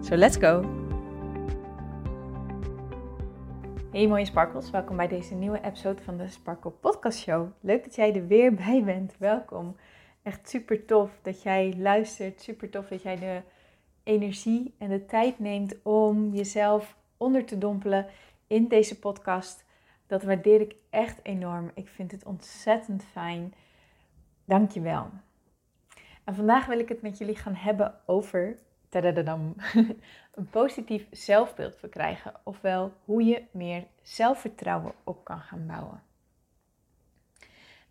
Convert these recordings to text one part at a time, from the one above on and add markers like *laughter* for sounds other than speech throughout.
So let's go! Hey mooie sparkles, welkom bij deze nieuwe episode van de Sparkle Podcast Show. Leuk dat jij er weer *laughs* bij bent, welkom. Echt super tof dat jij luistert, super tof dat jij de energie en de tijd neemt om jezelf onder te dompelen in deze podcast. Dat waardeer ik echt enorm. Ik vind het ontzettend fijn. Dank je wel. En vandaag wil ik het met jullie gaan hebben over tadadadam, *laughs* een positief zelfbeeld verkrijgen. Ofwel hoe je meer zelfvertrouwen op kan gaan bouwen.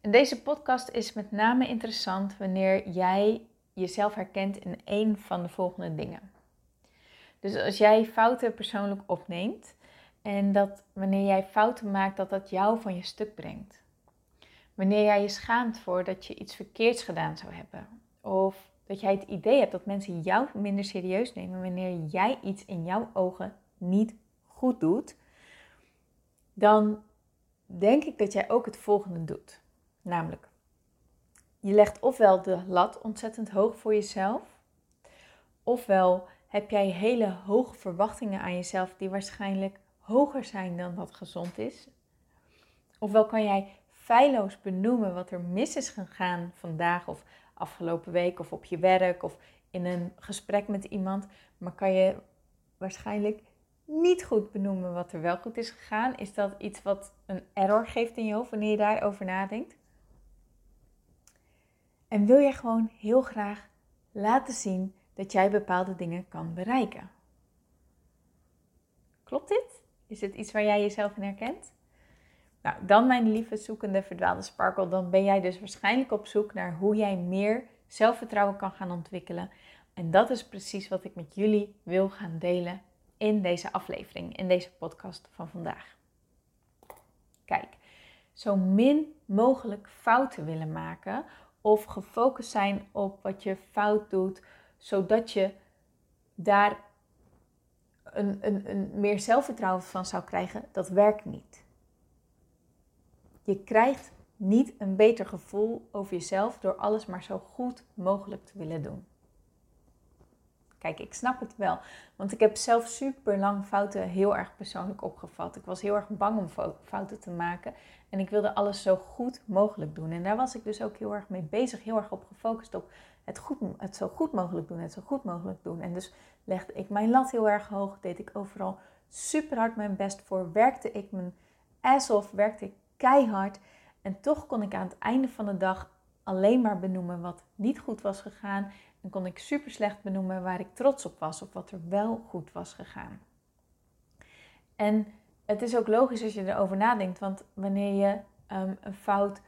En deze podcast is met name interessant wanneer jij jezelf herkent in een van de volgende dingen. Dus als jij fouten persoonlijk opneemt en dat wanneer jij fouten maakt, dat dat jou van je stuk brengt. Wanneer jij je schaamt voor dat je iets verkeerds gedaan zou hebben. Of dat jij het idee hebt dat mensen jou minder serieus nemen wanneer jij iets in jouw ogen niet goed doet. Dan denk ik dat jij ook het volgende doet. Namelijk, je legt ofwel de lat ontzettend hoog voor jezelf, ofwel heb jij hele hoge verwachtingen aan jezelf die waarschijnlijk hoger zijn dan wat gezond is. Ofwel kan jij feilloos benoemen wat er mis is gegaan vandaag of afgelopen week of op je werk of in een gesprek met iemand, maar kan je waarschijnlijk niet goed benoemen wat er wel goed is gegaan. Is dat iets wat een error geeft in je hoofd wanneer je daarover nadenkt? En wil jij gewoon heel graag laten zien dat jij bepaalde dingen kan bereiken? Klopt dit? Is het iets waar jij jezelf in herkent? Nou, dan mijn lieve zoekende verdwaalde sparkle, dan ben jij dus waarschijnlijk op zoek naar hoe jij meer zelfvertrouwen kan gaan ontwikkelen. En dat is precies wat ik met jullie wil gaan delen in deze aflevering, in deze podcast van vandaag. Kijk, zo min mogelijk fouten willen maken of gefocust zijn op wat je fout doet, zodat je daar een, een, een meer zelfvertrouwen van zou krijgen, dat werkt niet. Je krijgt niet een beter gevoel over jezelf door alles maar zo goed mogelijk te willen doen. Kijk, ik snap het wel. Want ik heb zelf super lang fouten heel erg persoonlijk opgevat. Ik was heel erg bang om fouten te maken. En ik wilde alles zo goed mogelijk doen. En daar was ik dus ook heel erg mee bezig. Heel erg op gefocust op het, goed, het zo goed mogelijk doen. Het zo goed mogelijk doen. En dus legde ik mijn lat heel erg hoog. Deed ik overal super hard mijn best voor. Werkte ik mijn ass off. Werkte ik keihard. En toch kon ik aan het einde van de dag alleen maar benoemen wat niet goed was gegaan. En kon ik super slecht benoemen waar ik trots op was of wat er wel goed was gegaan. En het is ook logisch als je erover nadenkt, want wanneer je ehm, een fout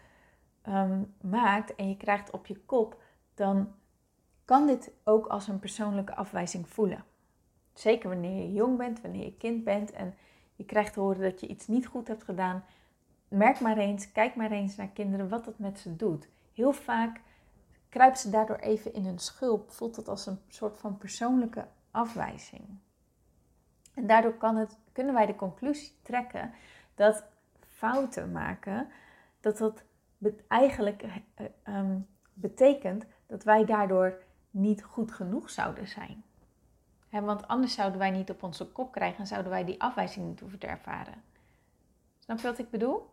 ehm, maakt en je krijgt op je kop, dan kan dit ook als een persoonlijke afwijzing voelen. Zeker wanneer je jong bent, wanneer je kind bent en je krijgt te horen dat je iets niet goed hebt gedaan, merk maar eens, kijk maar eens naar kinderen wat dat met ze doet. Heel vaak kruipt ze daardoor even in hun schulp, voelt het als een soort van persoonlijke afwijzing. En daardoor kan het, kunnen wij de conclusie trekken dat fouten maken, dat dat eigenlijk uh, betekent dat wij daardoor niet goed genoeg zouden zijn. want anders zouden wij niet op onze kop krijgen en zouden wij die afwijzing niet hoeven te ervaren. Snap je wat ik bedoel?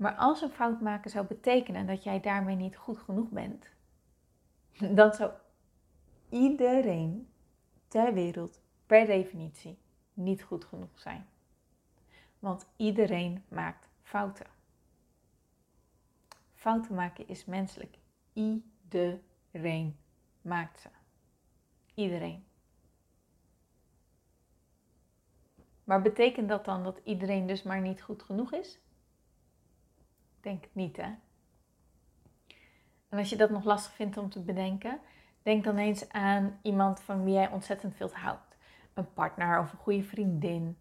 Maar als een fout maken zou betekenen dat jij daarmee niet goed genoeg bent, *laughs* dan zou iedereen ter wereld per definitie niet goed genoeg zijn. Want iedereen maakt fouten. Fouten maken is menselijk. Iedereen maakt ze. Iedereen. Maar betekent dat dan dat iedereen dus maar niet goed genoeg is? Denk het niet, hè? En als je dat nog lastig vindt om te bedenken, Denk dan eens aan iemand van wie jij ontzettend veel houdt. Een partner of een goede vriendin.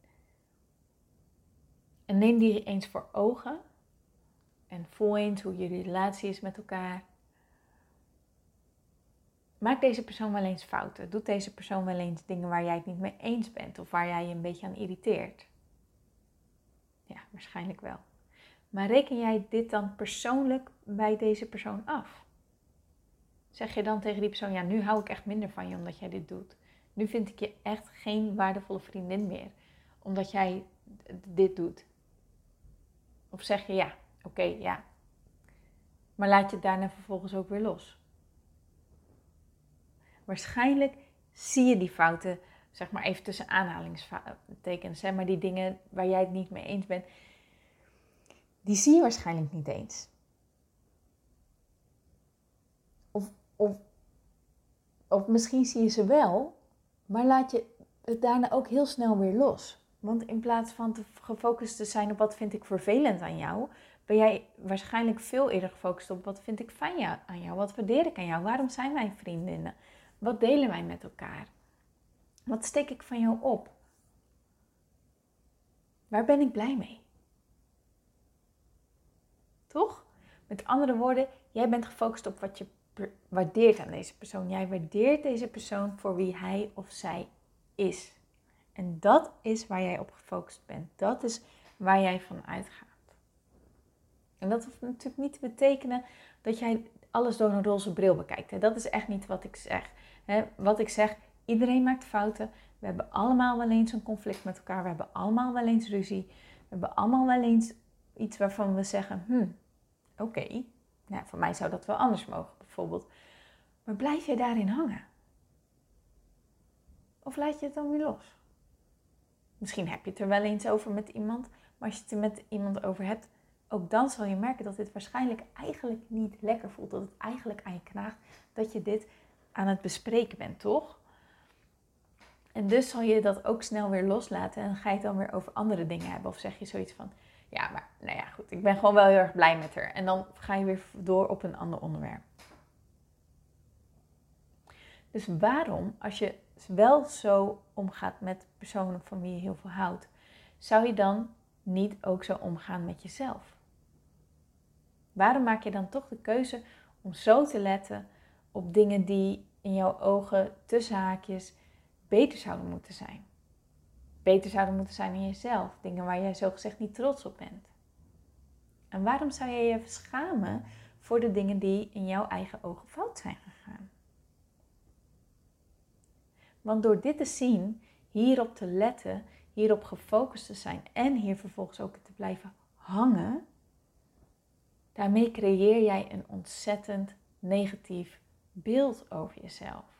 En neem die eens voor ogen. En voel eens hoe jullie relatie is met elkaar. Maakt deze persoon wel eens fouten? Doet deze persoon wel eens dingen waar jij het niet mee eens bent of waar jij je een beetje aan irriteert? Ja, waarschijnlijk wel. Maar reken jij dit dan persoonlijk bij deze persoon af? Zeg je dan tegen die persoon: Ja, nu hou ik echt minder van je omdat jij dit doet. Nu vind ik je echt geen waardevolle vriendin meer omdat jij dit doet. Of zeg je ja, oké, ja. Maar laat je het daarna vervolgens ook weer los. Waarschijnlijk zie je die fouten, zeg maar even tussen aanhalingstekens, hè, maar die dingen waar jij het niet mee eens bent, die zie je waarschijnlijk niet eens. Of, of, of misschien zie je ze wel, maar laat je het daarna ook heel snel weer los. Want in plaats van te gefocust te zijn op wat vind ik vervelend aan jou, ben jij waarschijnlijk veel eerder gefocust op wat vind ik fijn aan jou, wat waardeer ik aan jou, waarom zijn wij vriendinnen, wat delen wij met elkaar, wat steek ik van jou op, waar ben ik blij mee. Toch? Met andere woorden, jij bent gefocust op wat je waardeert aan deze persoon. Jij waardeert deze persoon voor wie hij of zij is. En dat is waar jij op gefocust bent. Dat is waar jij van uitgaat. En dat hoeft natuurlijk niet te betekenen dat jij alles door een roze bril bekijkt. Dat is echt niet wat ik zeg. Wat ik zeg, iedereen maakt fouten. We hebben allemaal wel eens een conflict met elkaar. We hebben allemaal wel eens ruzie. We hebben allemaal wel eens iets waarvan we zeggen, hmm, oké, nou, voor mij zou dat wel anders mogen bijvoorbeeld. Maar blijf je daarin hangen? Of laat je het dan weer los? Misschien heb je het er wel eens over met iemand, maar als je het er met iemand over hebt, ook dan zal je merken dat dit waarschijnlijk eigenlijk niet lekker voelt. Dat het eigenlijk aan je knaagt dat je dit aan het bespreken bent, toch? En dus zal je dat ook snel weer loslaten en ga je het dan weer over andere dingen hebben. Of zeg je zoiets van, ja, maar nou ja, goed, ik ben gewoon wel heel erg blij met haar. En dan ga je weer door op een ander onderwerp. Dus waarom, als je wel zo omgaat met personen van wie je heel veel houdt, zou je dan niet ook zo omgaan met jezelf? Waarom maak je dan toch de keuze om zo te letten op dingen die in jouw ogen tussen haakjes beter zouden moeten zijn? Beter zouden moeten zijn in jezelf, dingen waar jij zogezegd niet trots op bent. En waarom zou je je schamen voor de dingen die in jouw eigen ogen fout zijn gegaan? Want door dit te zien, hierop te letten, hierop gefocust te zijn en hier vervolgens ook te blijven hangen, daarmee creëer jij een ontzettend negatief beeld over jezelf.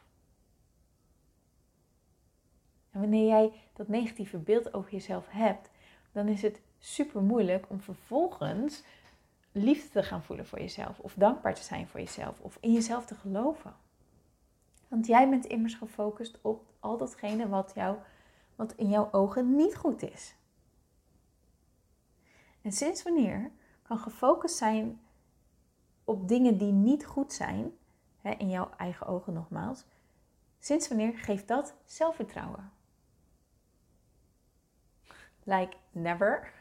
En wanneer jij dat negatieve beeld over jezelf hebt, dan is het super moeilijk om vervolgens liefde te gaan voelen voor jezelf, of dankbaar te zijn voor jezelf, of in jezelf te geloven. Want jij bent immers gefocust op al datgene wat, jou, wat in jouw ogen niet goed is. En sinds wanneer kan gefocust zijn op dingen die niet goed zijn, hè, in jouw eigen ogen nogmaals, sinds wanneer geeft dat zelfvertrouwen? Like never,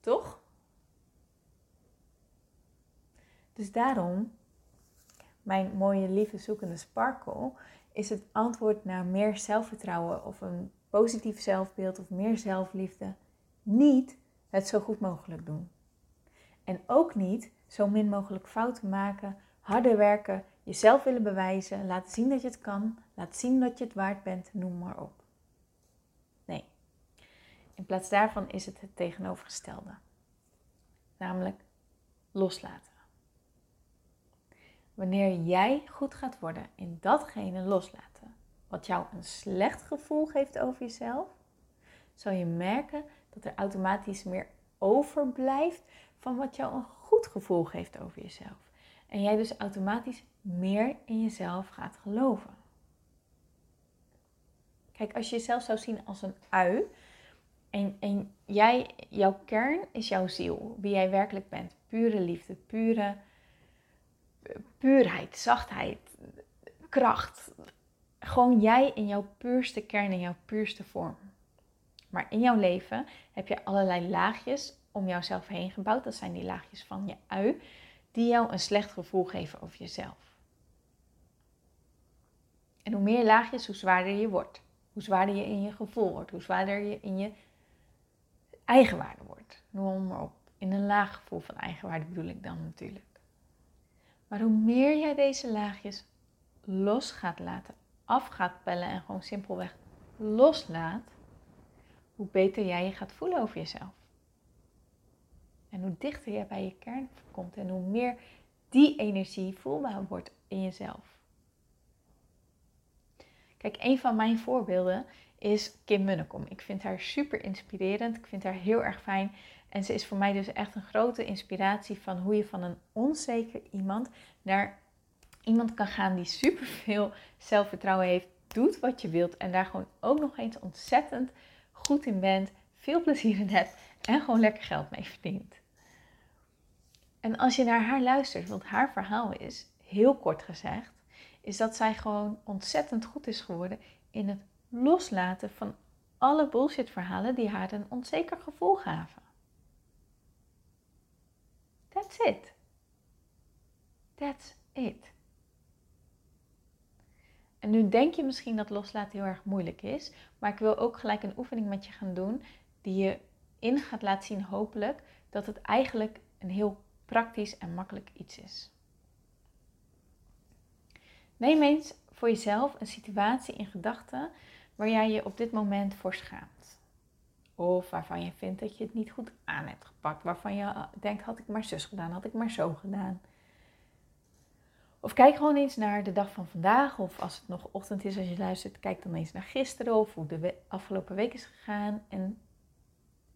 toch? Dus daarom mijn mooie, lieve, zoekende sparkle, is het antwoord naar meer zelfvertrouwen of een positief zelfbeeld of meer zelfliefde niet het zo goed mogelijk doen. En ook niet zo min mogelijk fouten maken, harder werken, jezelf willen bewijzen, laten zien dat je het kan, laten zien dat je het waard bent, noem maar op. In plaats daarvan is het het tegenovergestelde. Namelijk loslaten. Wanneer jij goed gaat worden in datgene loslaten wat jou een slecht gevoel geeft over jezelf, zal je merken dat er automatisch meer overblijft van wat jou een goed gevoel geeft over jezelf. En jij dus automatisch meer in jezelf gaat geloven. Kijk, als je jezelf zou zien als een ui en, en jij, jouw kern is jouw ziel, wie jij werkelijk bent, pure liefde, pure puurheid, zachtheid, kracht. Gewoon jij in jouw puurste kern, in jouw puurste vorm. Maar in jouw leven heb je allerlei laagjes om jouzelf heen gebouwd. Dat zijn die laagjes van je ui, die jou een slecht gevoel geven over jezelf. En hoe meer laagjes, hoe zwaarder je wordt. Hoe zwaarder je in je gevoel wordt. Hoe zwaarder je in je eigenwaarde wordt. Noem maar op. In een laag gevoel van eigenwaarde bedoel ik dan natuurlijk. Maar hoe meer jij deze laagjes los gaat laten, af gaat pellen en gewoon simpelweg loslaat, hoe beter jij je gaat voelen over jezelf. En hoe dichter je bij je kern komt en hoe meer die energie voelbaar wordt in jezelf. Kijk, een van mijn voorbeelden is Kim Munnekom. Ik vind haar super inspirerend. Ik vind haar heel erg fijn. En ze is voor mij dus echt een grote inspiratie van hoe je van een onzeker iemand naar iemand kan gaan die super veel zelfvertrouwen heeft, doet wat je wilt en daar gewoon ook nog eens ontzettend goed in bent, veel plezier in hebt en gewoon lekker geld mee verdient. En als je naar haar luistert, want haar verhaal is, heel kort gezegd, is dat zij gewoon ontzettend goed is geworden in het loslaten van alle bullshit verhalen die haar een onzeker gevoel gaven. That's it. That's it. En nu denk je misschien dat loslaten heel erg moeilijk is, maar ik wil ook gelijk een oefening met je gaan doen die je in gaat laten zien, hopelijk, dat het eigenlijk een heel praktisch en makkelijk iets is. Neem eens voor jezelf een situatie in gedachten waar jij je op dit moment voor schaamt. Of waarvan je vindt dat je het niet goed aan hebt gepakt. Waarvan je denkt, had ik maar zus gedaan, had ik maar zo gedaan. Of kijk gewoon eens naar de dag van vandaag. Of als het nog ochtend is als je luistert, kijk dan eens naar gisteren of hoe de afgelopen week is gegaan. En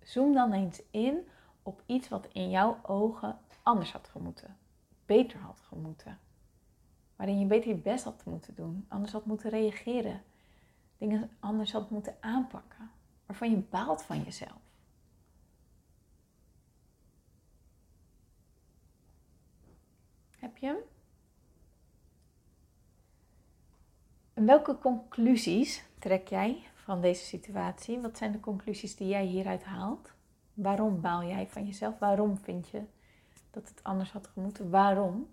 zoom dan eens in op iets wat in jouw ogen anders had gemoeten. Beter had gemoeten. Waarin je beter je best had moeten doen. Anders had moeten reageren. Dingen anders had moeten aanpakken. Waarvan je baalt van jezelf. Heb je hem? En welke conclusies trek jij van deze situatie? Wat zijn de conclusies die jij hieruit haalt? Waarom baal jij van jezelf? Waarom vind je dat het anders had gemoeten? Waarom?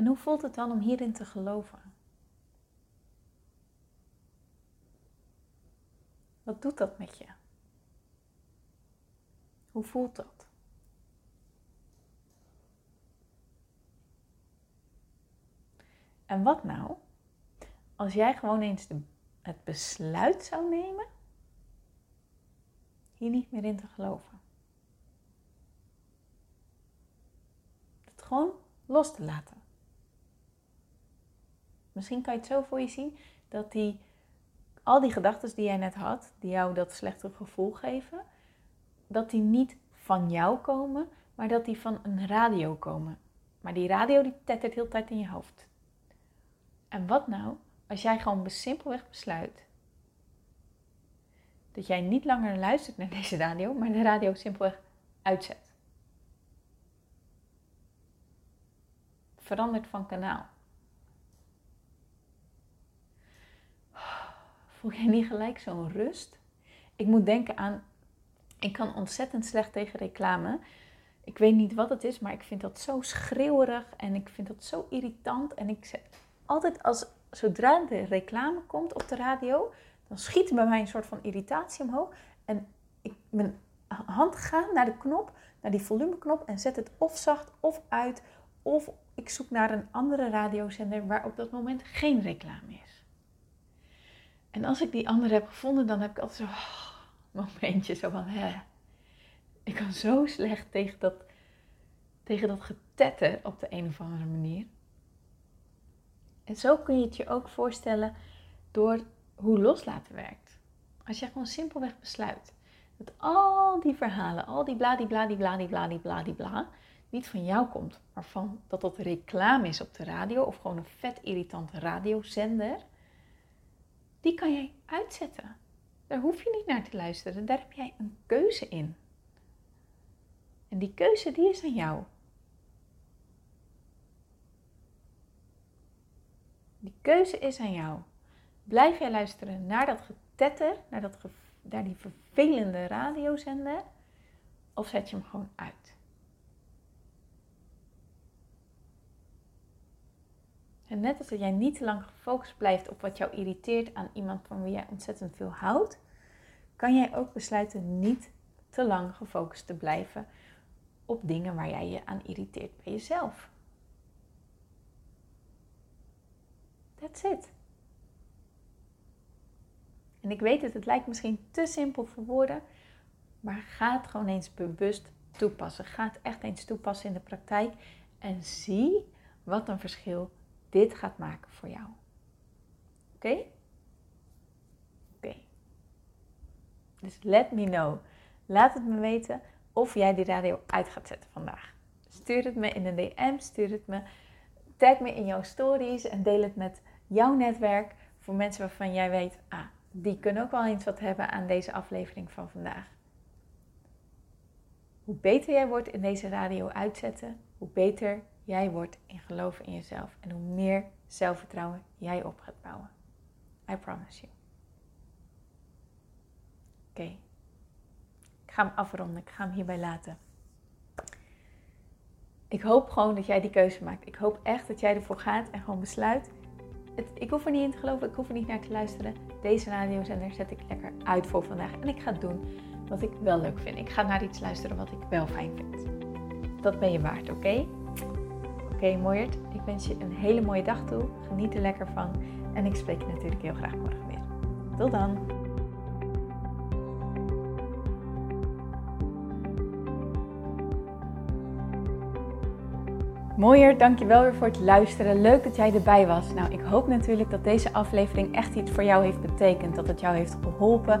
En hoe voelt het dan om hierin te geloven? Wat doet dat met je? Hoe voelt dat? En wat nou als jij gewoon eens het besluit zou nemen hier niet meer in te geloven? Het gewoon los te laten. Misschien kan je het zo voor je zien dat die, al die gedachten die jij net had, die jou dat slechte gevoel geven, dat die niet van jou komen, maar dat die van een radio komen. Maar die radio die tettert heel tijd in je hoofd. En wat nou als jij gewoon simpelweg besluit dat jij niet langer luistert naar deze radio, maar de radio simpelweg uitzet? Verandert van kanaal. Voel jij niet gelijk zo'n rust? Ik moet denken aan, ik kan ontzettend slecht tegen reclame. Ik weet niet wat het is, maar ik vind dat zo schreeuwerig en ik vind dat zo irritant. En ik zeg altijd als zodra de reclame komt op de radio, dan schiet bij mij een soort van irritatie omhoog. En ik, mijn hand gaat naar de knop, naar die volumeknop en zet het of zacht of uit. Of ik zoek naar een andere radiozender waar op dat moment geen reclame is. En als ik die andere heb gevonden, dan heb ik altijd zo'n oh, momentje zo van, hè. Ik kan zo slecht tegen dat, tegen dat getetter op de een of andere manier. En zo kun je het je ook voorstellen door hoe loslaten werkt. Als je gewoon simpelweg besluit dat al die verhalen, al die bladibladibladibladibladibla, niet van jou komt, maar van dat dat reclame is op de radio of gewoon een vet irritante radiozender die kan jij uitzetten. Daar hoef je niet naar te luisteren. Daar heb jij een keuze in. En die keuze die is aan jou. Die keuze is aan jou. Blijf jij luisteren naar dat getetter, naar, dat naar die vervelende radiozender, of zet je hem gewoon uit? En net als dat jij niet te lang gefocust blijft op wat jou irriteert aan iemand van wie jij ontzettend veel houdt, kan jij ook besluiten niet te lang gefocust te blijven op dingen waar jij je aan irriteert bij jezelf. That's it. En ik weet het, het lijkt misschien te simpel voor woorden, maar ga het gewoon eens bewust toepassen. Ga het echt eens toepassen in de praktijk en zie wat een verschil dit gaat maken voor jou. Oké? Oké. Dus let me know. Laat het me weten of jij die radio uit gaat zetten vandaag. Stuur het me in een DM, stuur het me, tag me in jouw stories en deel het met jouw netwerk voor mensen waarvan jij weet, ah, die kunnen ook wel eens wat hebben aan deze aflevering van vandaag. Hoe beter jij wordt in deze radio uitzetten, hoe beter jij wordt in geloven in jezelf en hoe meer zelfvertrouwen jij op gaat bouwen. I promise you. Oké. Ik ga hem afronden. Ik ga hem hierbij laten. Ik hoop gewoon dat jij die keuze maakt. Ik hoop echt dat jij ervoor gaat en gewoon besluit. Het, ik hoef er niet in te geloven, ik hoef er niet naar te luisteren. Deze radiozender zet ik lekker uit voor vandaag. En ik ga doen wat ik wel leuk vind. Ik ga naar iets luisteren wat ik wel fijn vind. Dat ben je waard, oké? Oké, okay, Ik wens je een hele mooie dag toe. Geniet er lekker van. En ik spreek je natuurlijk heel graag morgen weer. Tot dan! Mooier, dankjewel weer voor het luisteren. Leuk dat jij erbij was. Nou, ik hoop natuurlijk dat deze aflevering echt iets voor jou heeft betekend. Dat het jou heeft geholpen,